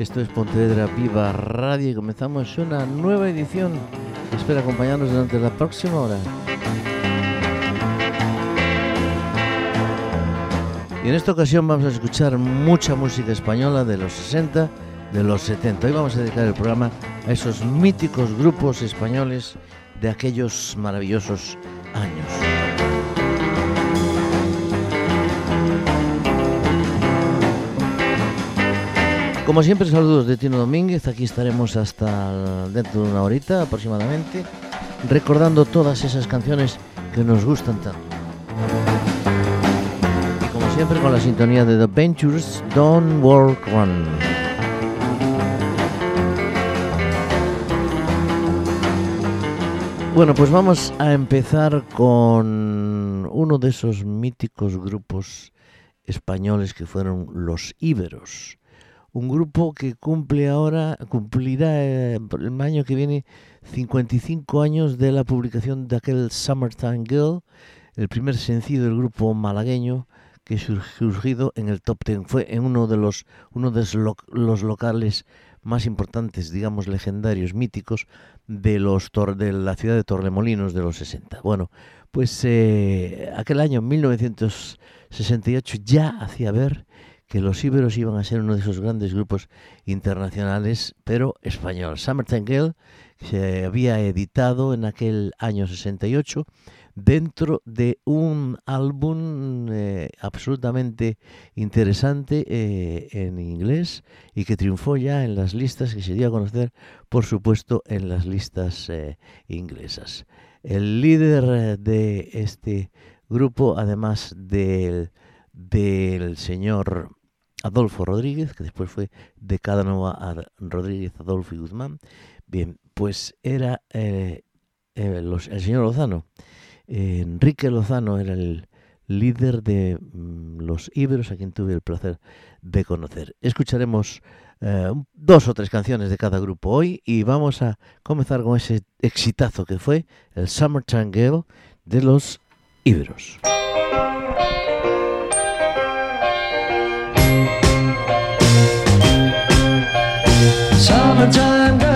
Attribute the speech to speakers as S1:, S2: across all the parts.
S1: esto es Pontevedra Viva Radio y comenzamos una nueva edición. Espero acompañarnos durante la próxima hora. Y en esta ocasión vamos a escuchar mucha música española de los 60, de los 70. Hoy vamos a dedicar el programa a esos míticos grupos españoles de aquellos maravillosos años. Como siempre, saludos de Tino Domínguez. Aquí estaremos hasta dentro de una horita aproximadamente, recordando todas esas canciones que nos gustan tanto. Y como siempre, con la sintonía de The Ventures, Don't Walk Run. Bueno, pues vamos a empezar con uno de esos míticos grupos españoles que fueron los íberos un grupo que cumple ahora, cumplirá eh, el año que viene 55 años de la publicación de aquel Summertime Girl, el primer sencillo del grupo malagueño que surgido en el top ten. Fue en uno de los, uno de los locales más importantes, digamos, legendarios, míticos de, los de la ciudad de Torremolinos de los 60. Bueno, pues eh, aquel año, 1968, ya hacía ver que los íberos iban a ser uno de esos grandes grupos internacionales, pero español. Summertime Girl se había editado en aquel año 68 dentro de un álbum eh, absolutamente interesante eh, en inglés y que triunfó ya en las listas que se dio a conocer, por supuesto, en las listas eh, inglesas. El líder de este grupo, además del, del señor Adolfo Rodríguez, que después fue de a Rodríguez, Adolfo y Guzmán. Bien, pues era eh, eh, el señor Lozano. Enrique Lozano era el líder de mm, los íberos, a quien tuve el placer de conocer. Escucharemos eh, dos o tres canciones de cada grupo hoy y vamos a comenzar con ese exitazo que fue el Summer Girl de los íberos. Summertime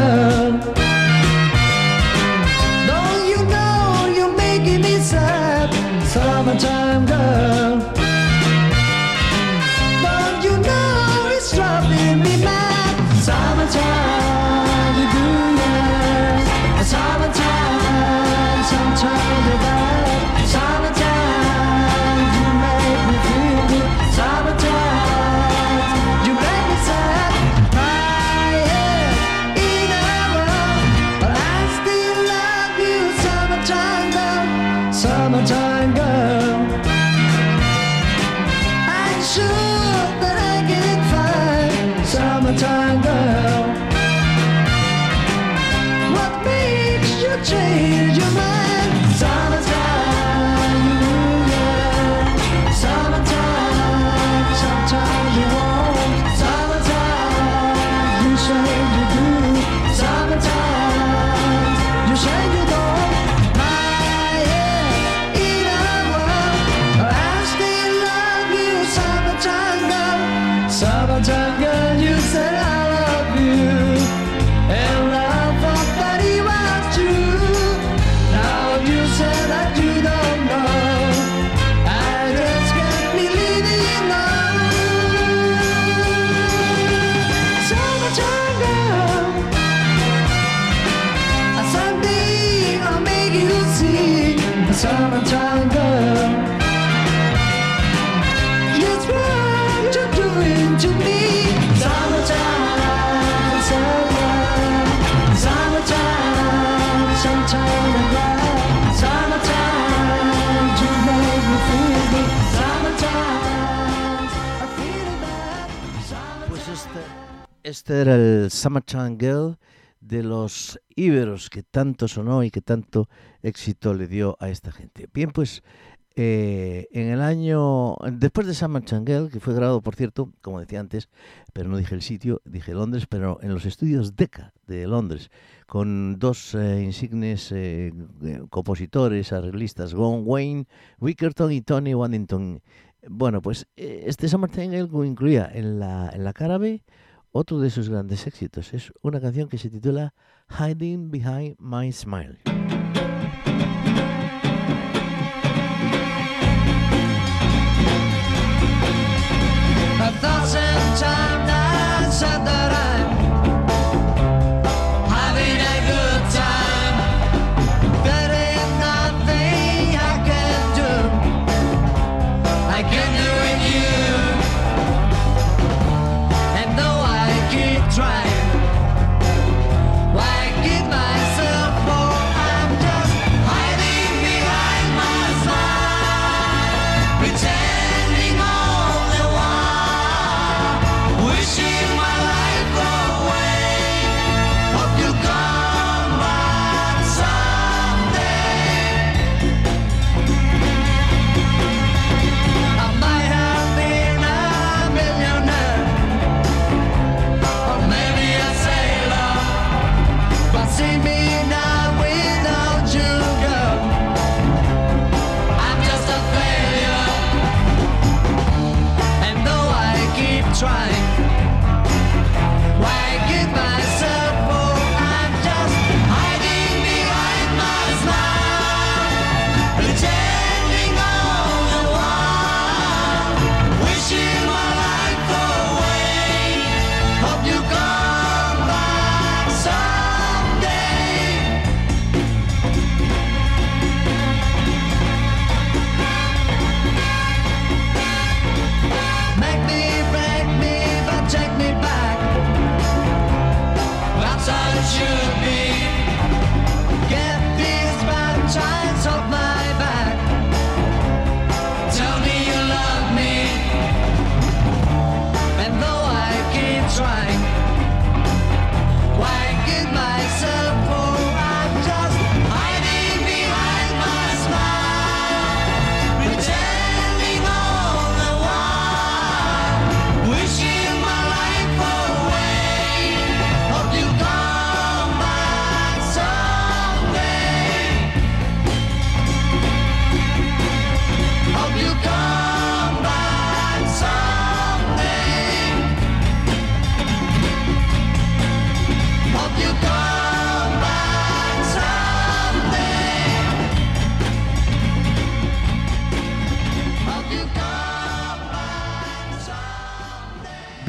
S1: Summertime Girl de los íberos que tanto sonó y que tanto éxito le dio a esta gente. Bien, pues eh, en el año, después de Summer Changel, que fue grabado, por cierto, como decía antes, pero no dije el sitio, dije Londres, pero en los estudios DECA de Londres, con dos eh, insignes eh, compositores, arreglistas, Gon Wayne Wickerton y Tony Waddington
S2: Bueno, pues este Summer Tangle incluía en la, en la cara otro de sus grandes éxitos. Es una canción que se titula Hiding Behind My Smile.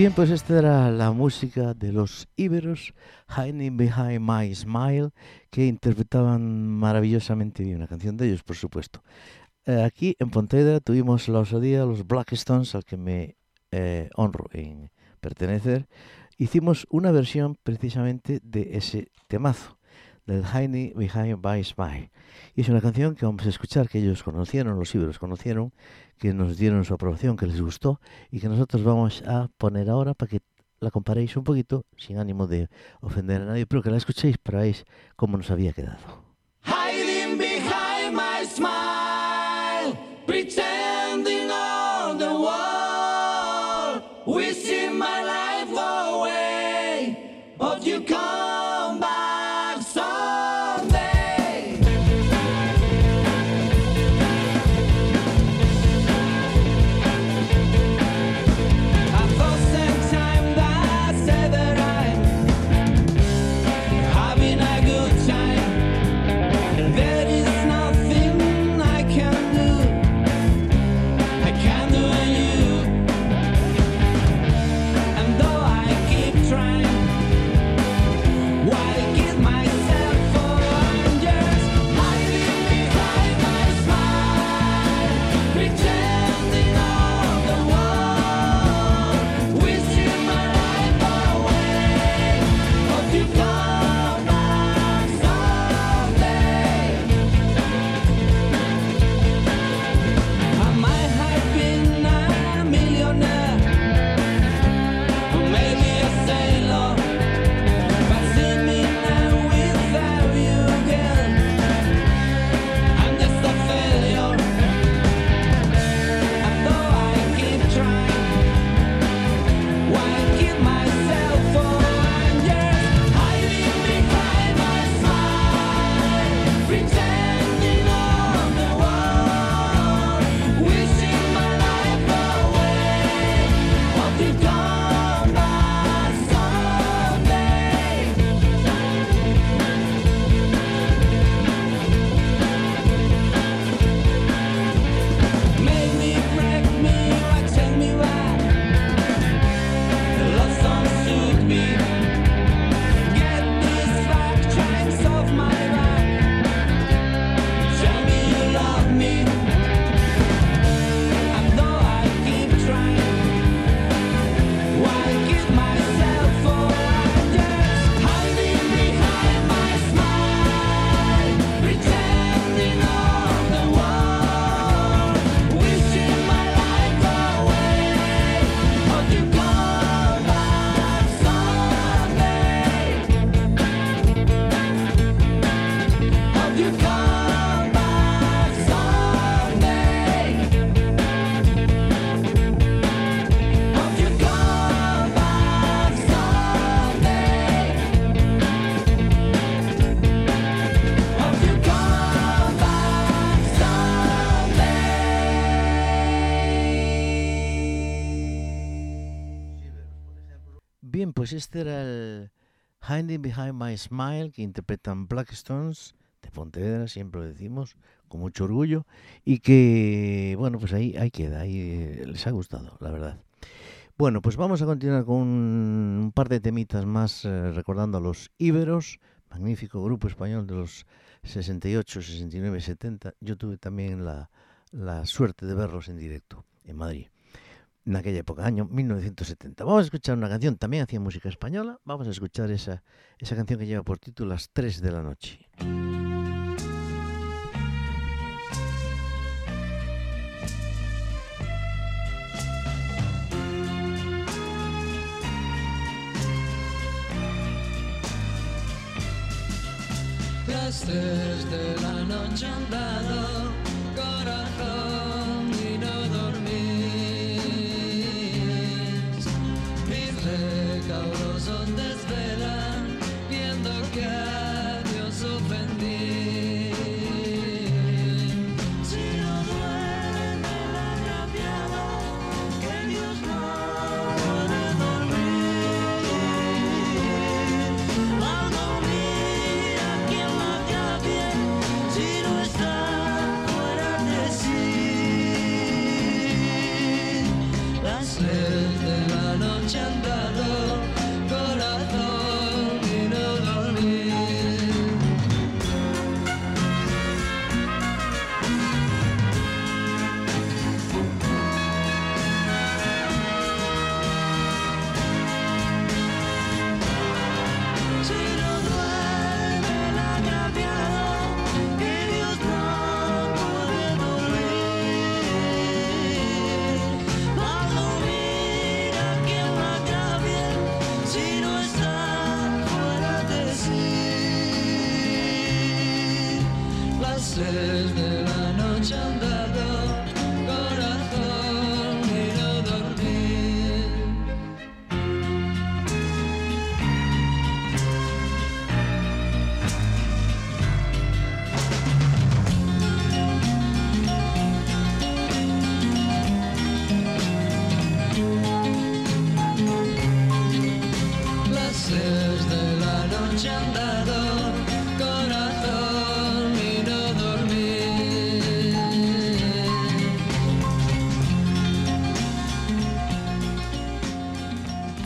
S2: Bien, pues esta era la música de los íberos, Hiding Behind My Smile, que interpretaban maravillosamente una canción de ellos, por supuesto. Eh, aquí en Pontevedra tuvimos la osadía, los Black Stones, al que me eh, honro en pertenecer. Hicimos una versión precisamente de ese temazo, del Hiding Behind My Smile. Y es una canción que vamos a escuchar, que ellos conocieron, los íberos conocieron, que nos dieron su aprobación, que les gustó y que nosotros vamos a poner ahora para que la comparéis un poquito, sin ánimo de ofender a nadie, pero que la escuchéis para veis cómo nos había quedado.
S1: Pues este era el Hiding Behind My Smile que interpretan Blackstones de Pontevedra, siempre lo decimos con mucho orgullo y que, bueno, pues ahí, ahí queda, ahí eh, les ha gustado, la verdad. Bueno, pues vamos a continuar con un par de temitas más eh, recordando a los íberos, magnífico grupo español de los 68, 69, 70. Yo tuve también la, la suerte de verlos en directo en Madrid en aquella época, año 1970. Vamos a escuchar una canción, también hacía música española, vamos a escuchar esa, esa canción que lleva por título Las 3 de la noche.
S2: Las 3 de la noche han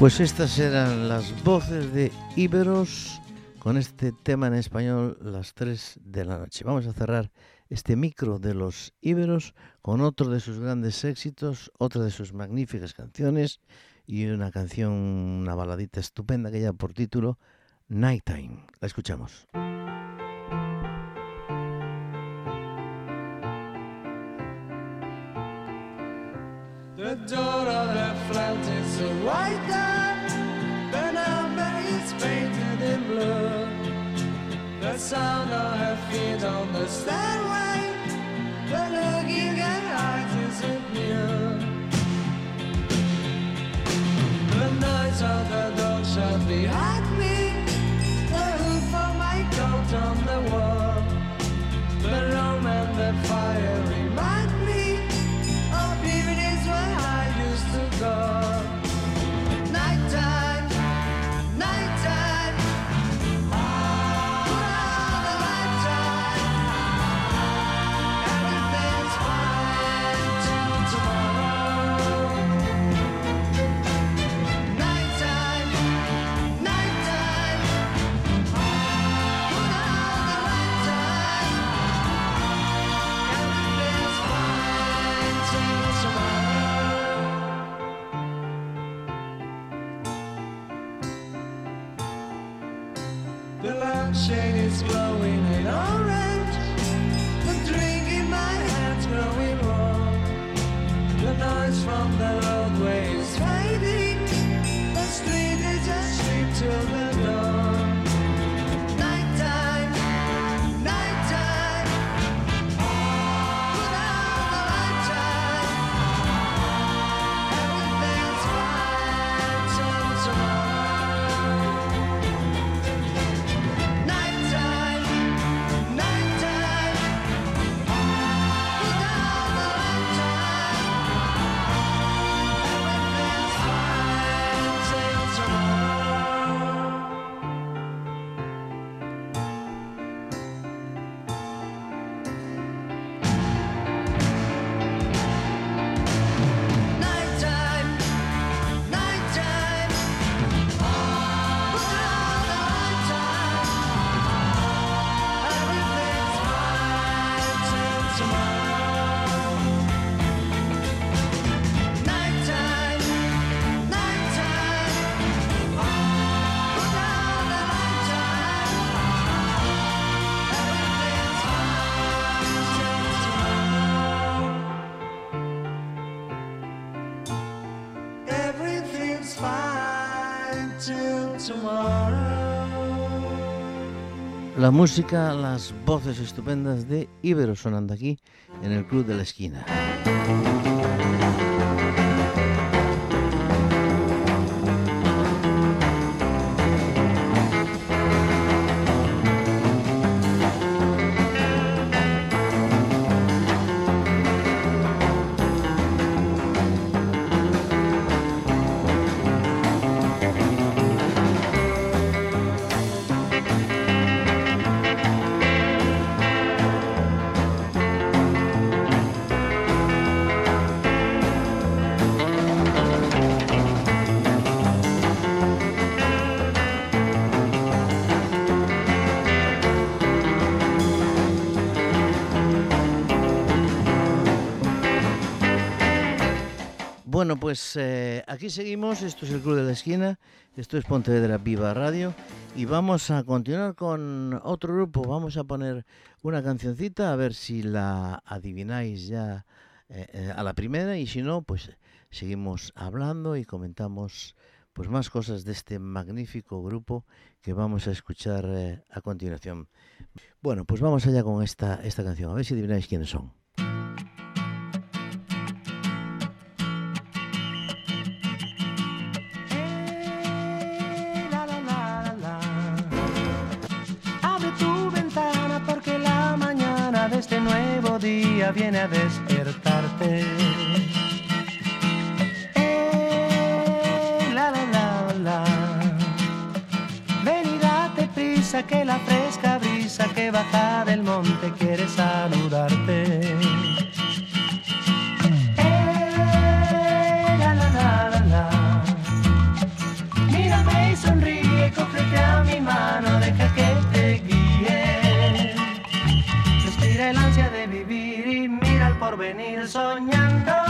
S1: Pues estas eran las voces de Íberos con este tema en español, las 3 de la noche. Vamos a cerrar este micro de los Íberos con otro de sus grandes éxitos, otra de sus magníficas canciones y una canción, una baladita estupenda que lleva por título Nighttime. La escuchamos.
S2: Sound of her feet on the stairway. The look in her eyes isn't new. The noise of
S1: La música, las voces estupendas de Ibero sonando aquí en el Club de la Esquina. Bueno, pues eh, aquí seguimos, esto es el Club de la Esquina, esto es Pontevedra Viva Radio. Y vamos a continuar con otro grupo, vamos a poner una cancioncita a ver si la adivináis ya eh, eh, a la primera. Y si no, pues seguimos hablando y comentamos pues más cosas de este magnífico grupo que vamos a escuchar a continuación. Bueno, pues vamos allá con esta, esta canción, a ver si adivináis quiénes son.
S2: Nuevo día viene a despertarte. Eh, la, la, la, la. Ven prisa que la fresca brisa que baja del monte quiere saludarte. Eh, la, la, la, la. Mírame y sonríe, cógete a mi mano, deja que mira al porvenir soñando.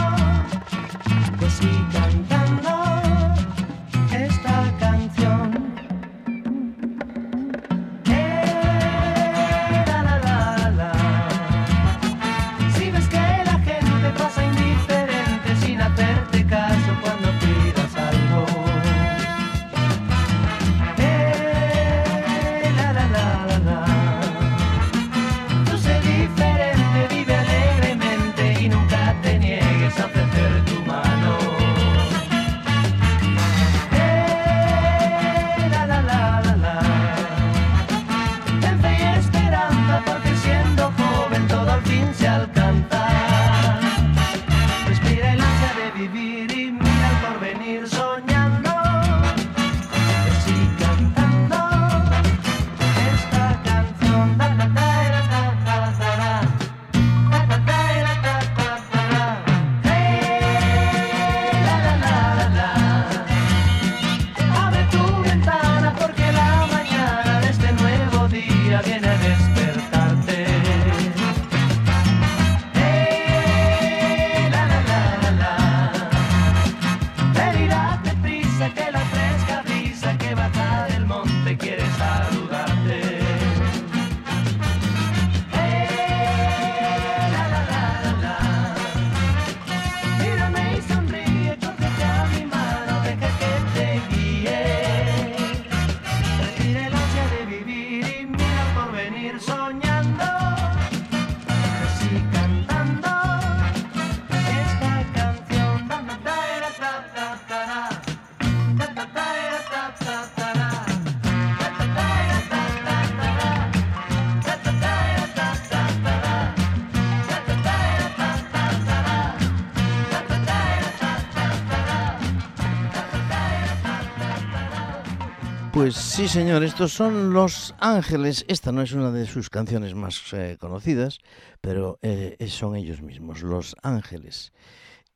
S2: Pues
S1: sí, señor, estos son Los Ángeles. Esta no es una de sus canciones más eh, conocidas, pero eh, son ellos mismos, Los Ángeles.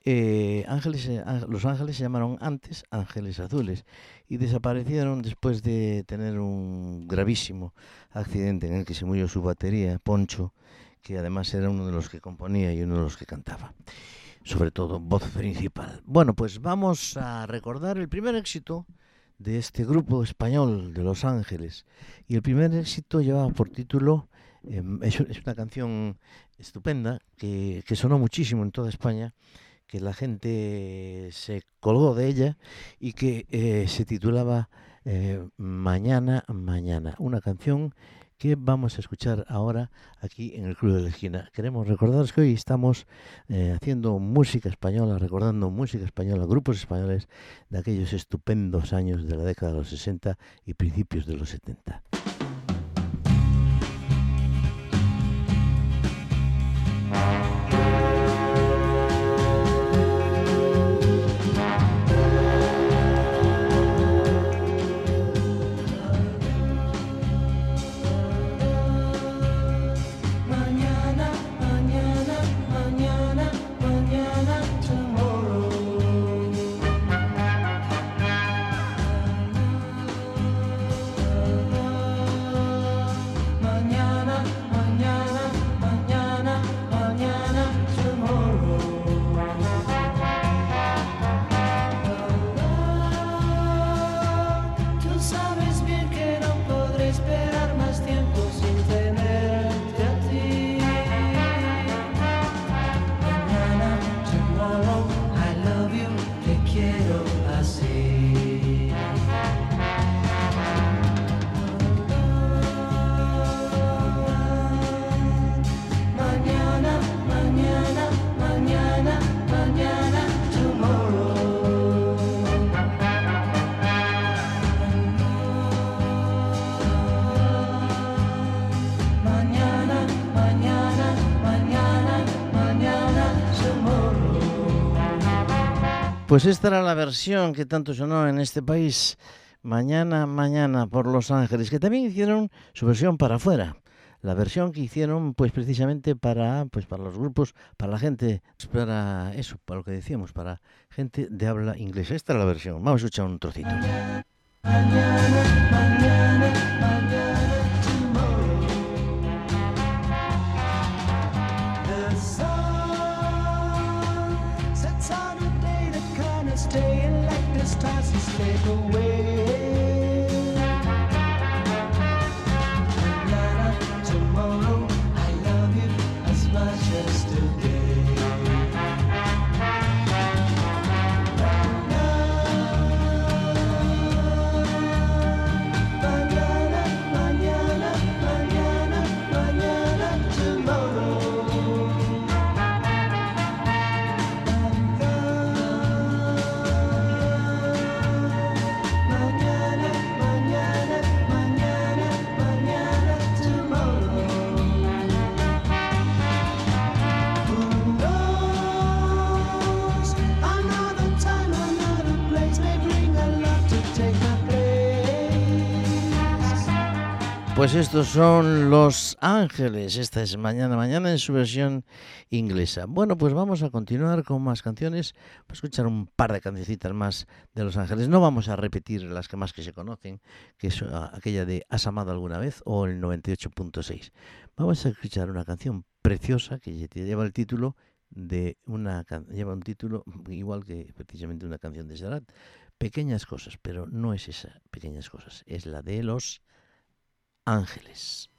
S1: Eh, ángeles, eh, los ángeles se llamaron antes Ángeles Azules y desaparecieron después de tener un gravísimo accidente en el que se murió su batería, Poncho, que además era uno de los que componía y uno de los que cantaba. Sobre todo voz principal. Bueno, pues vamos a recordar el primer éxito de este grupo español de Los Ángeles. Y el primer éxito llevaba por título, em, es, una canción estupenda que, que sonó muchísimo en toda España, que la gente se colgó de ella y que eh, se titulaba eh, Mañana, Mañana. Una canción que vamos a escuchar ahora aquí en el Club de la Esquina. Queremos recordaros que hoy estamos eh, haciendo música española, recordando música española, grupos españoles de aquellos estupendos años de la década de los 60 y principios de los 70. Pues esta era la versión que tanto sonó en este país, Mañana, Mañana por Los Ángeles, que también hicieron su versión para afuera. La versión que hicieron, pues precisamente para, pues para los grupos, para la gente, para eso, para lo que decíamos, para gente de habla inglesa. Esta es la versión. Vamos a escuchar un trocito.
S2: The take away
S1: Pues estos son Los Ángeles. Esta es Mañana, Mañana en su versión inglesa. Bueno, pues vamos a continuar con más canciones. Escuchar un par de cancioncitas más de Los Ángeles. No vamos a repetir las que más que se conocen, que es ah, aquella de Has amado alguna vez o el 98.6. Vamos a escuchar una canción preciosa que lle- lleva el título de una lleva un título igual que precisamente una canción de Serrat. Pequeñas cosas, pero no es esa, pequeñas cosas, es la de Los Ángeles.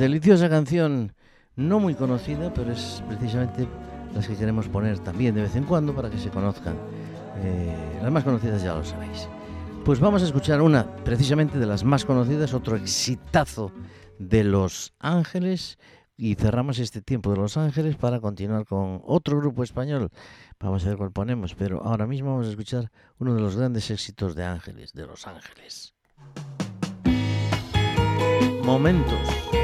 S1: Deliciosa canción, no muy conocida, pero es precisamente las que queremos poner también de vez en cuando para que se conozcan. Eh, las más conocidas ya lo sabéis. Pues vamos a escuchar una precisamente de las más conocidas, otro exitazo de Los Ángeles. Y cerramos este tiempo de Los Ángeles para continuar con otro grupo español. Vamos a ver cuál ponemos, pero ahora mismo vamos a escuchar uno de los grandes éxitos de Ángeles, de Los Ángeles. Momentos.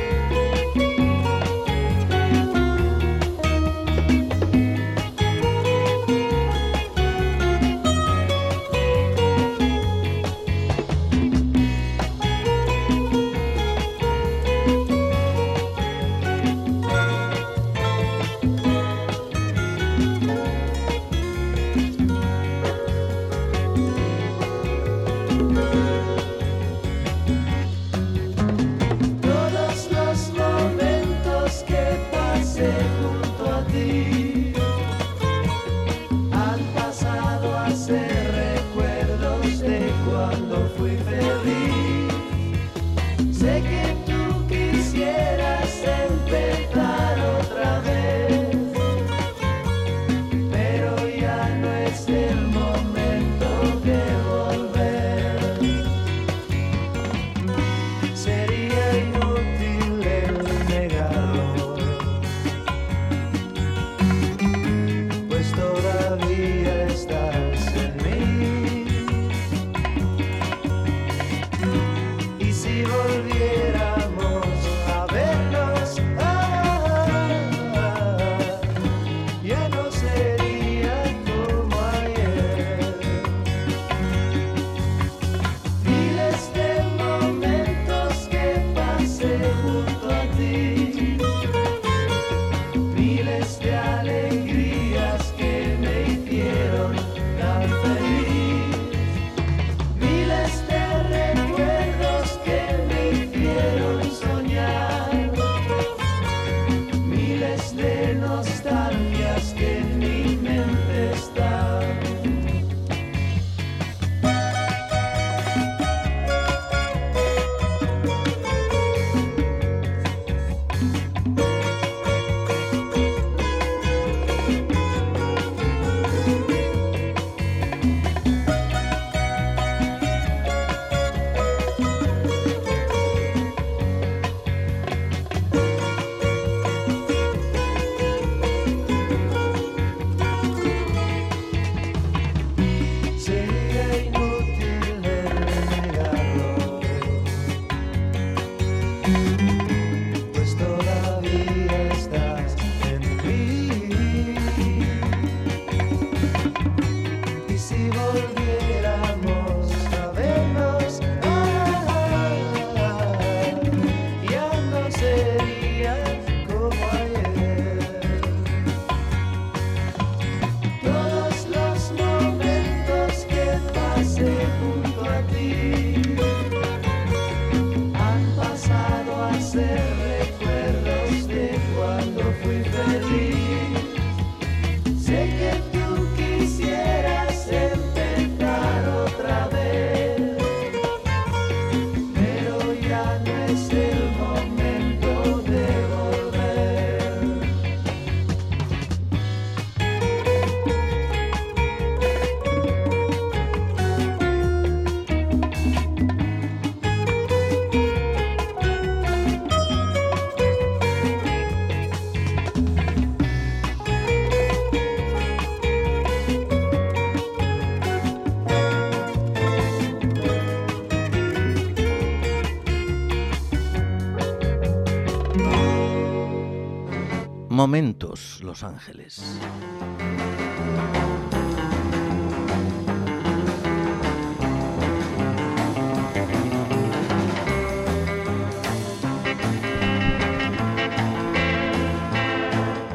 S3: Los Ángeles.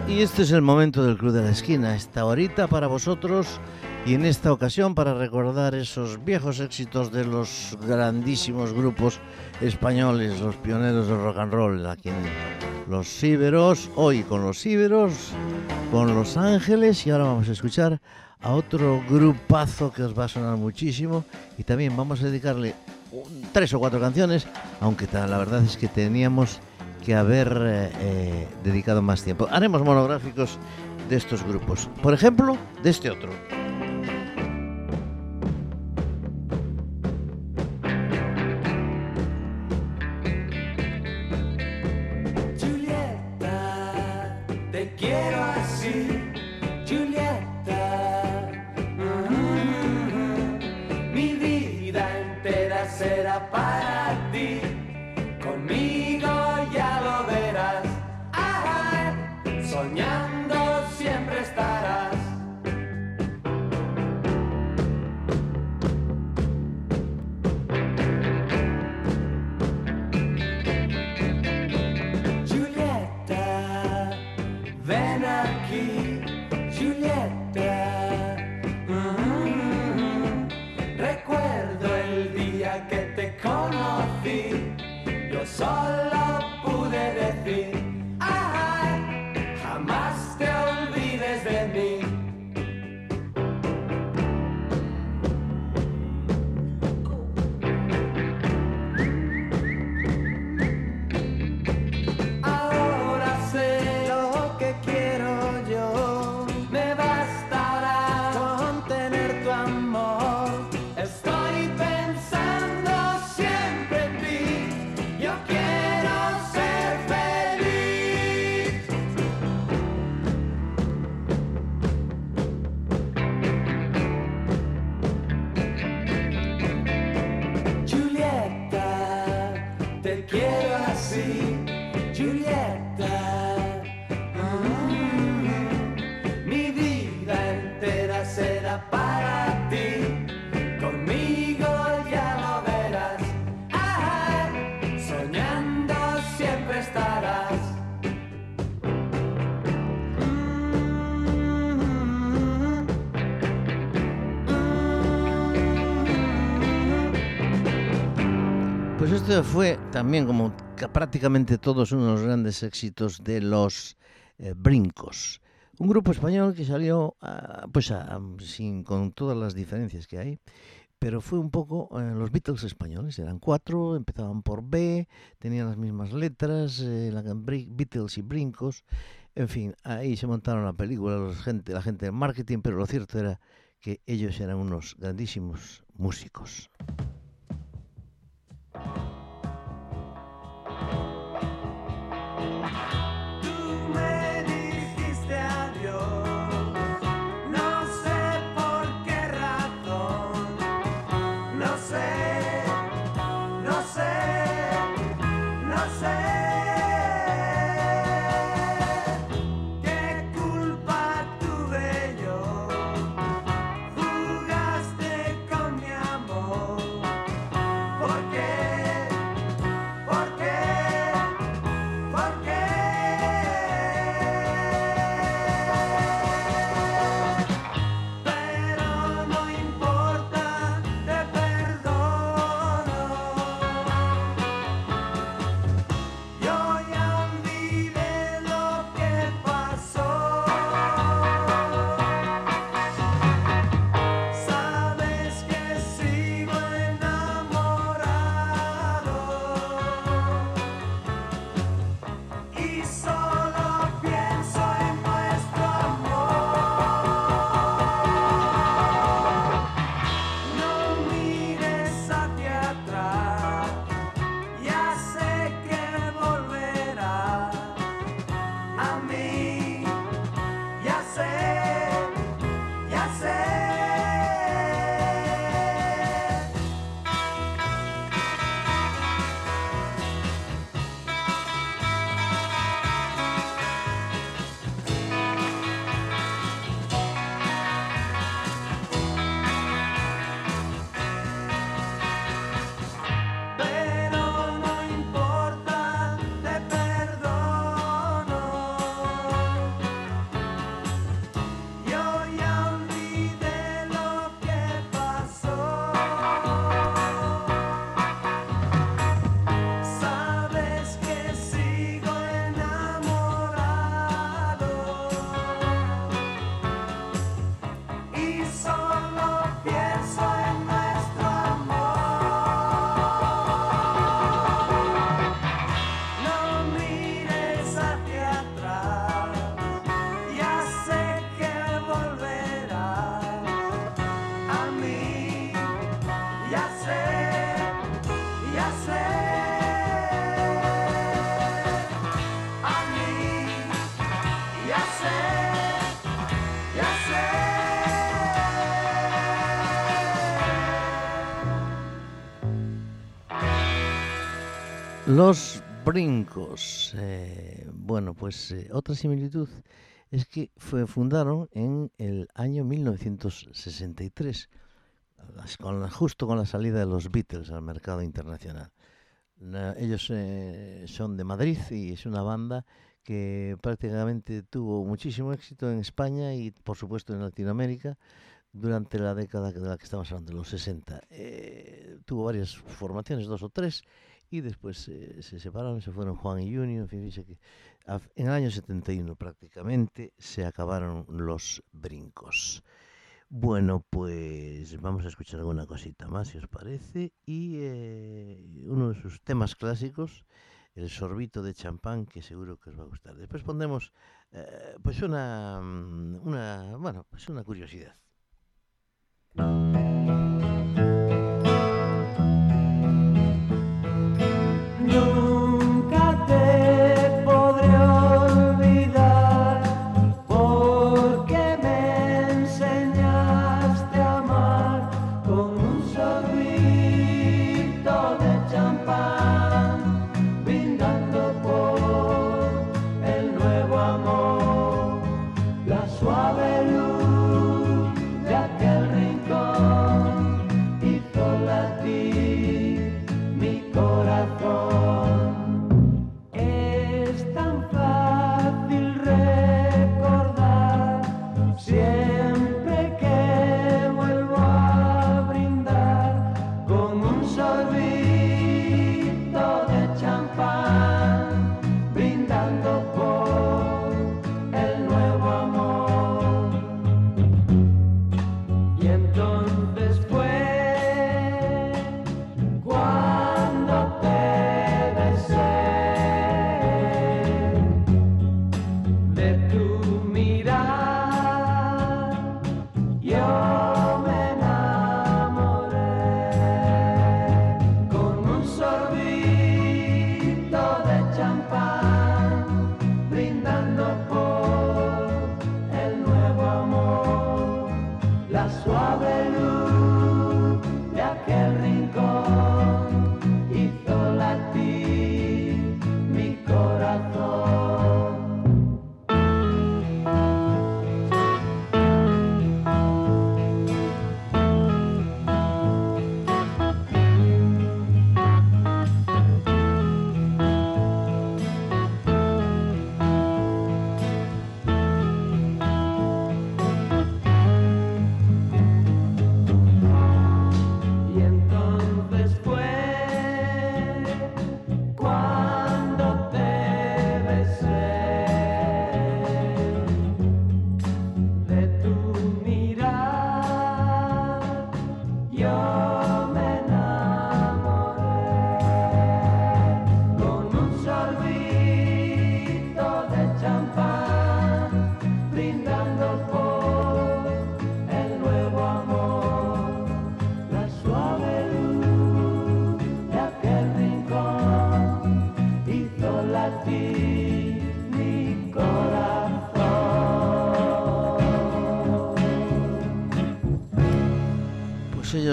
S3: Y este es el momento del Club de la Esquina, esta horita para vosotros y en esta ocasión para recordar esos viejos éxitos de los grandísimos grupos españoles, los pioneros del rock and roll, en los Íberos, hoy con los Íberos, con Los Ángeles y ahora vamos a escuchar a otro grupazo que os va a sonar muchísimo y también vamos a dedicarle tres o cuatro canciones, aunque la verdad es que teníamos que haber eh, dedicado más tiempo. Haremos monográficos de estos grupos, por ejemplo, de este otro.
S4: Yes,
S3: love esto fue también como ca- prácticamente todos uno de los grandes éxitos de los eh, Brincos. Un grupo español que salió ah, pues a- sin, con todas las diferencias que hay, pero fue un poco eh, los Beatles españoles. Eran cuatro, empezaban por B, tenían las mismas letras, eh, la, Beatles y Brincos. En fin, ahí se montaron la película los gente, la gente de marketing, pero lo cierto era que ellos eran unos grandísimos músicos. Los brincos. Eh, bueno, pues eh, otra similitud es que fue, fundaron en el año 1963, las- con justo con la salida de los Beatles al mercado internacional. Na- ellos eh, son de Madrid y es una banda que prácticamente tuvo muchísimo éxito en España y por supuesto en Latinoamérica durante la década de la que estamos hablando, los 60. Eh, tuvo varias formaciones, dos o tres, y después se separaron, se fueron Juan y Junior, en fin, que en el año 71 prácticamente se acabaron los brincos. Bueno, pues vamos a escuchar alguna cosita más, si os parece, y eh, uno de sus temas clásicos, el sorbito de champán, que seguro que os va a gustar. Después pondremos, eh, pues una, mm, una, bueno, pues una curiosidad.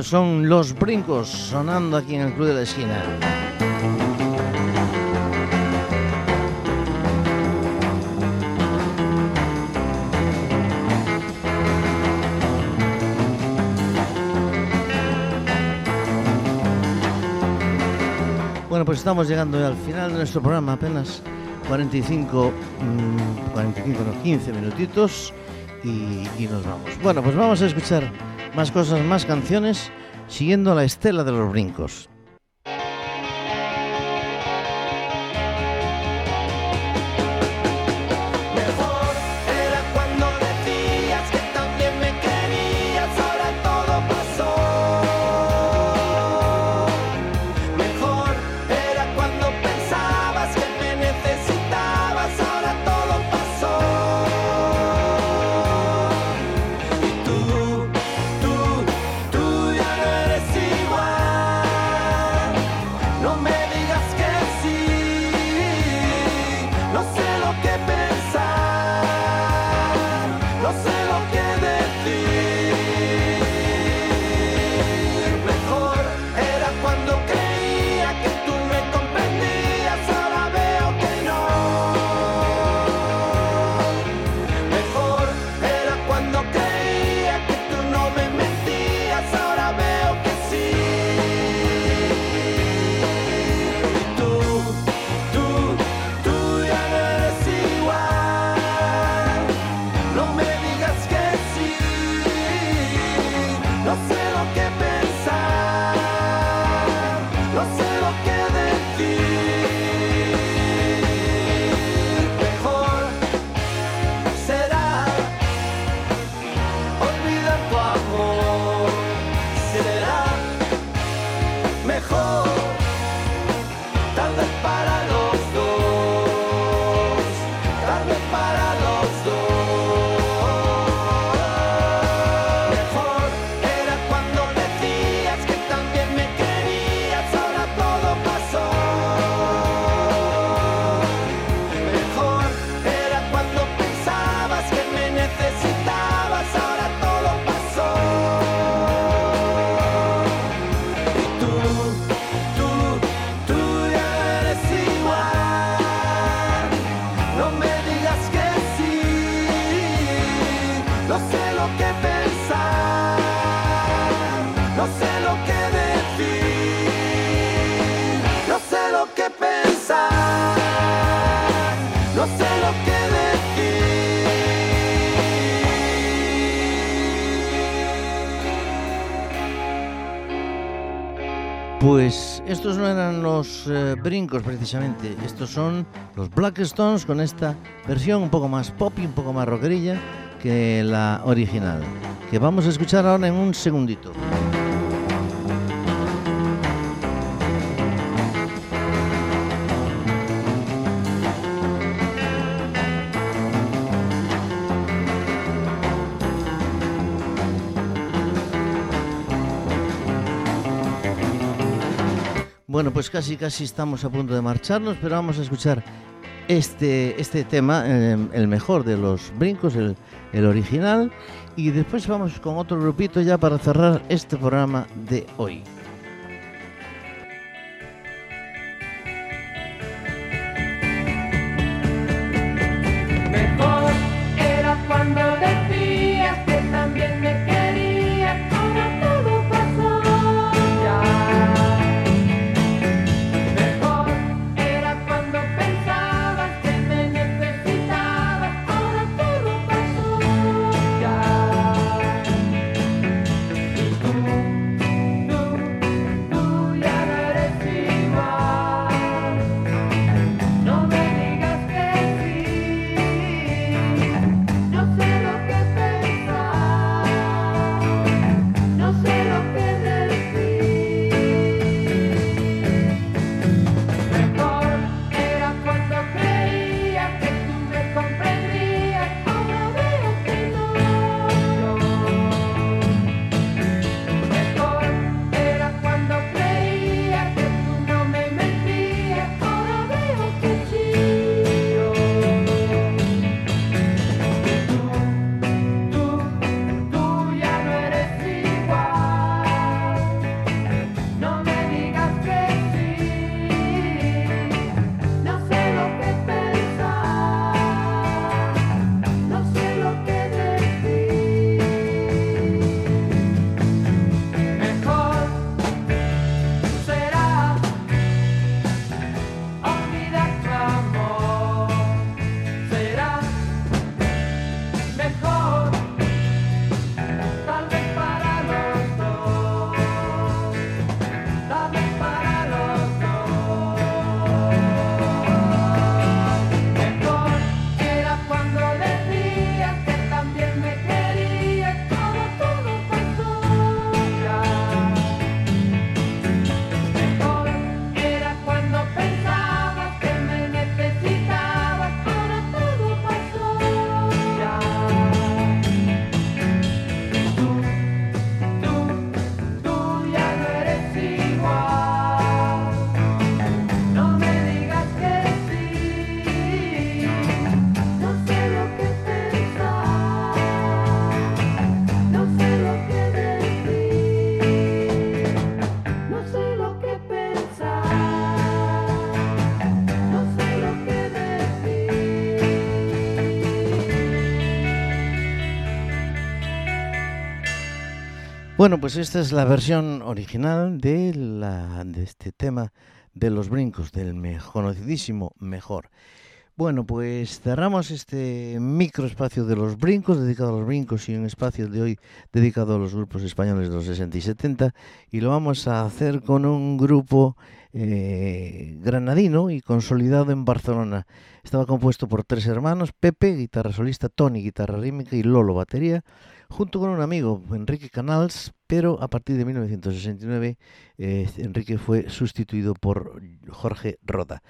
S3: Son los brincos sonando aquí en el Club de la Esquina. Bueno, pues estamos llegando al final de nuestro programa, apenas 45, mm, 45 no, 15 minutitos y nos vamos. Bueno, pues vamos a escuchar más cosas, más canciones, siguiendo la estela de los brincos. Pues estos no eran los eh, brincos precisamente, estos son los Black Stones con esta versión un poco más pop y un poco más rockerilla que la original, que vamos a escuchar ahora en un segundito. Bueno, pues casi casi estamos a punto de marcharnos, pero vamos a escuchar este, este tema, eh, el mejor de los brincos, el, el original, y después vamos con otro grupito ya para cerrar este programa de hoy. Bueno, pues esta es la versión original de, la, de este tema de los brincos, del me- conocidísimo mejor. Bueno, pues cerramos este microespacio de los brincos, dedicado a los brincos, y un espacio de hoy dedicado a los grupos españoles de los 60 y 70, y lo vamos a hacer con un grupo eh, granadino y consolidado en Barcelona. Estaba compuesto por tres hermanos, Pepe, guitarra solista, Tony, guitarra rítmica y Lolo, batería, junto con un amigo, Enrique Canals, pero a partir de 1969 eh, Enrique fue sustituido por Jorge Roda.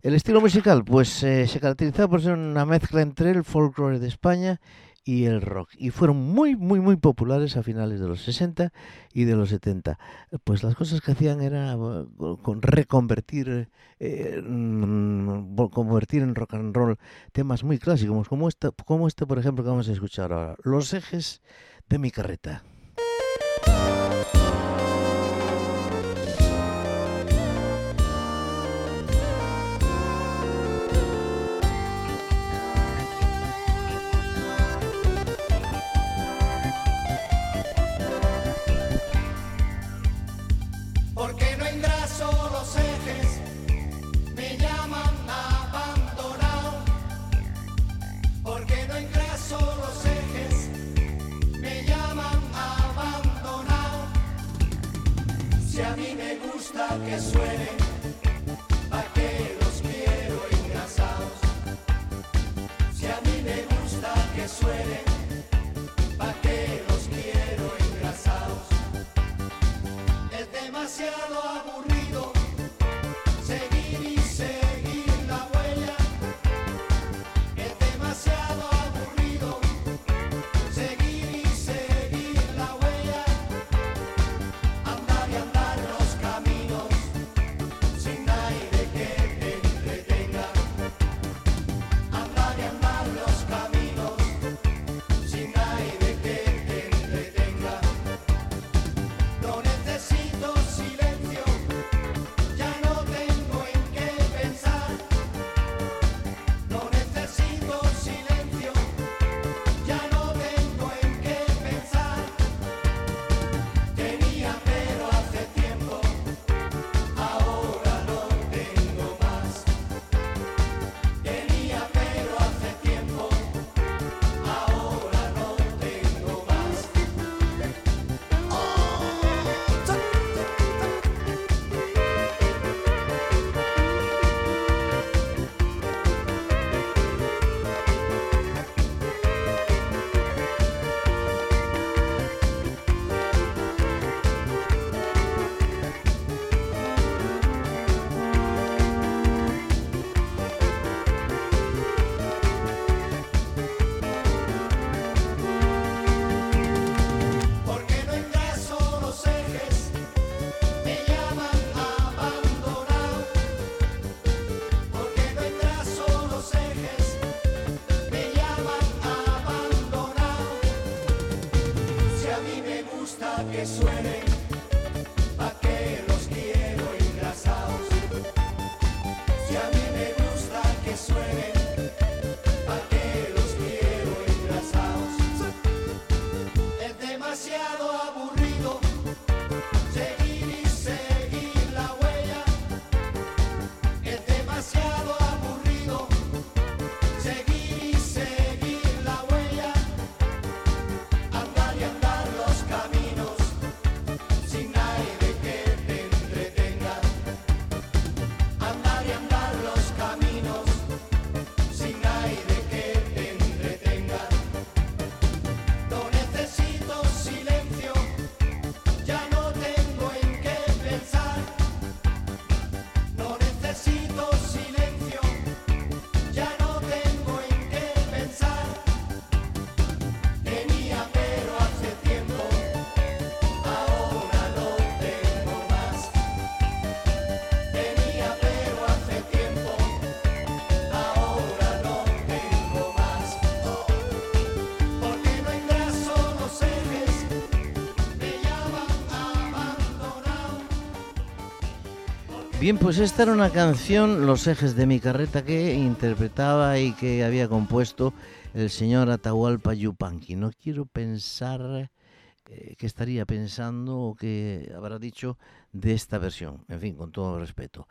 S3: El estilo musical, pues eh, se caracterizaba por ser una mezcla entre el folclore de España y el rock. Y fueron muy, muy, muy populares a finales de los 60 y de los 70. Pues las cosas que hacían era eh, con reconvertir, eh, mm, convertir en rock and roll temas muy clásicos, como este, como este, por ejemplo, que vamos a escuchar ahora. Los ejes de mi carreta. Que suene, que suenen,
S1: Bien, pues esta era una canción, Los ejes de mi carreta, que interpretaba y que había compuesto el señor Atahualpa Yupanqui. No quiero pensar eh, qué estaría pensando o qué habrá dicho de esta versión. En fin, con todo respeto.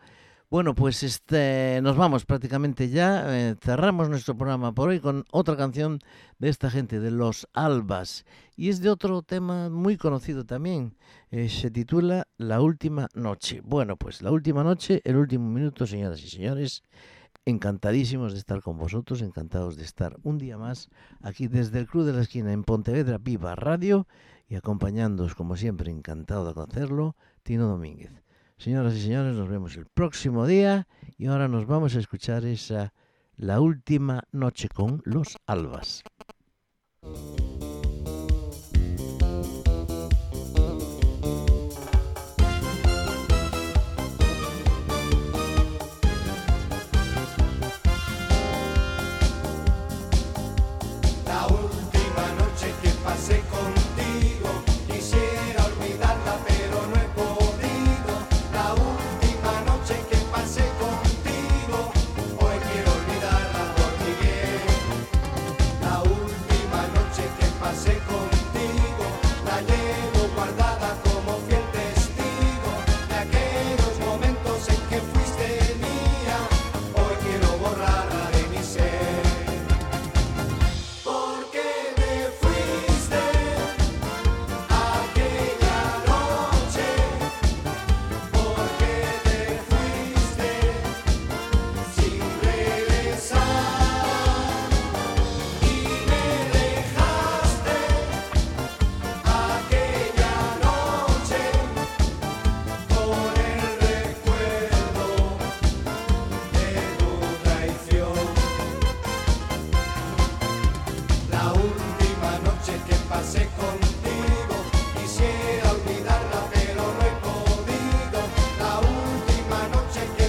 S1: Bueno, pues este, nos vamos prácticamente ya. eh, cerramos nuestro programa por hoy con otra canción de esta gente, de Los Albas. Y es de otro tema muy conocido también. eh, se titula La Última Noche. Bueno, pues La Última Noche, el último minuto, señoras y señores. Encantadísimos de estar con vosotros, encantados de estar un día más aquí desde el Club de la Esquina en Pontevedra Viva Radio y acompañándoos, como siempre, encantado de hacerlo, Tino Domínguez. Señoras y señores, nos vemos el próximo día y ahora nos vamos a escuchar esa La Última Noche con los Albas.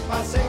S1: passei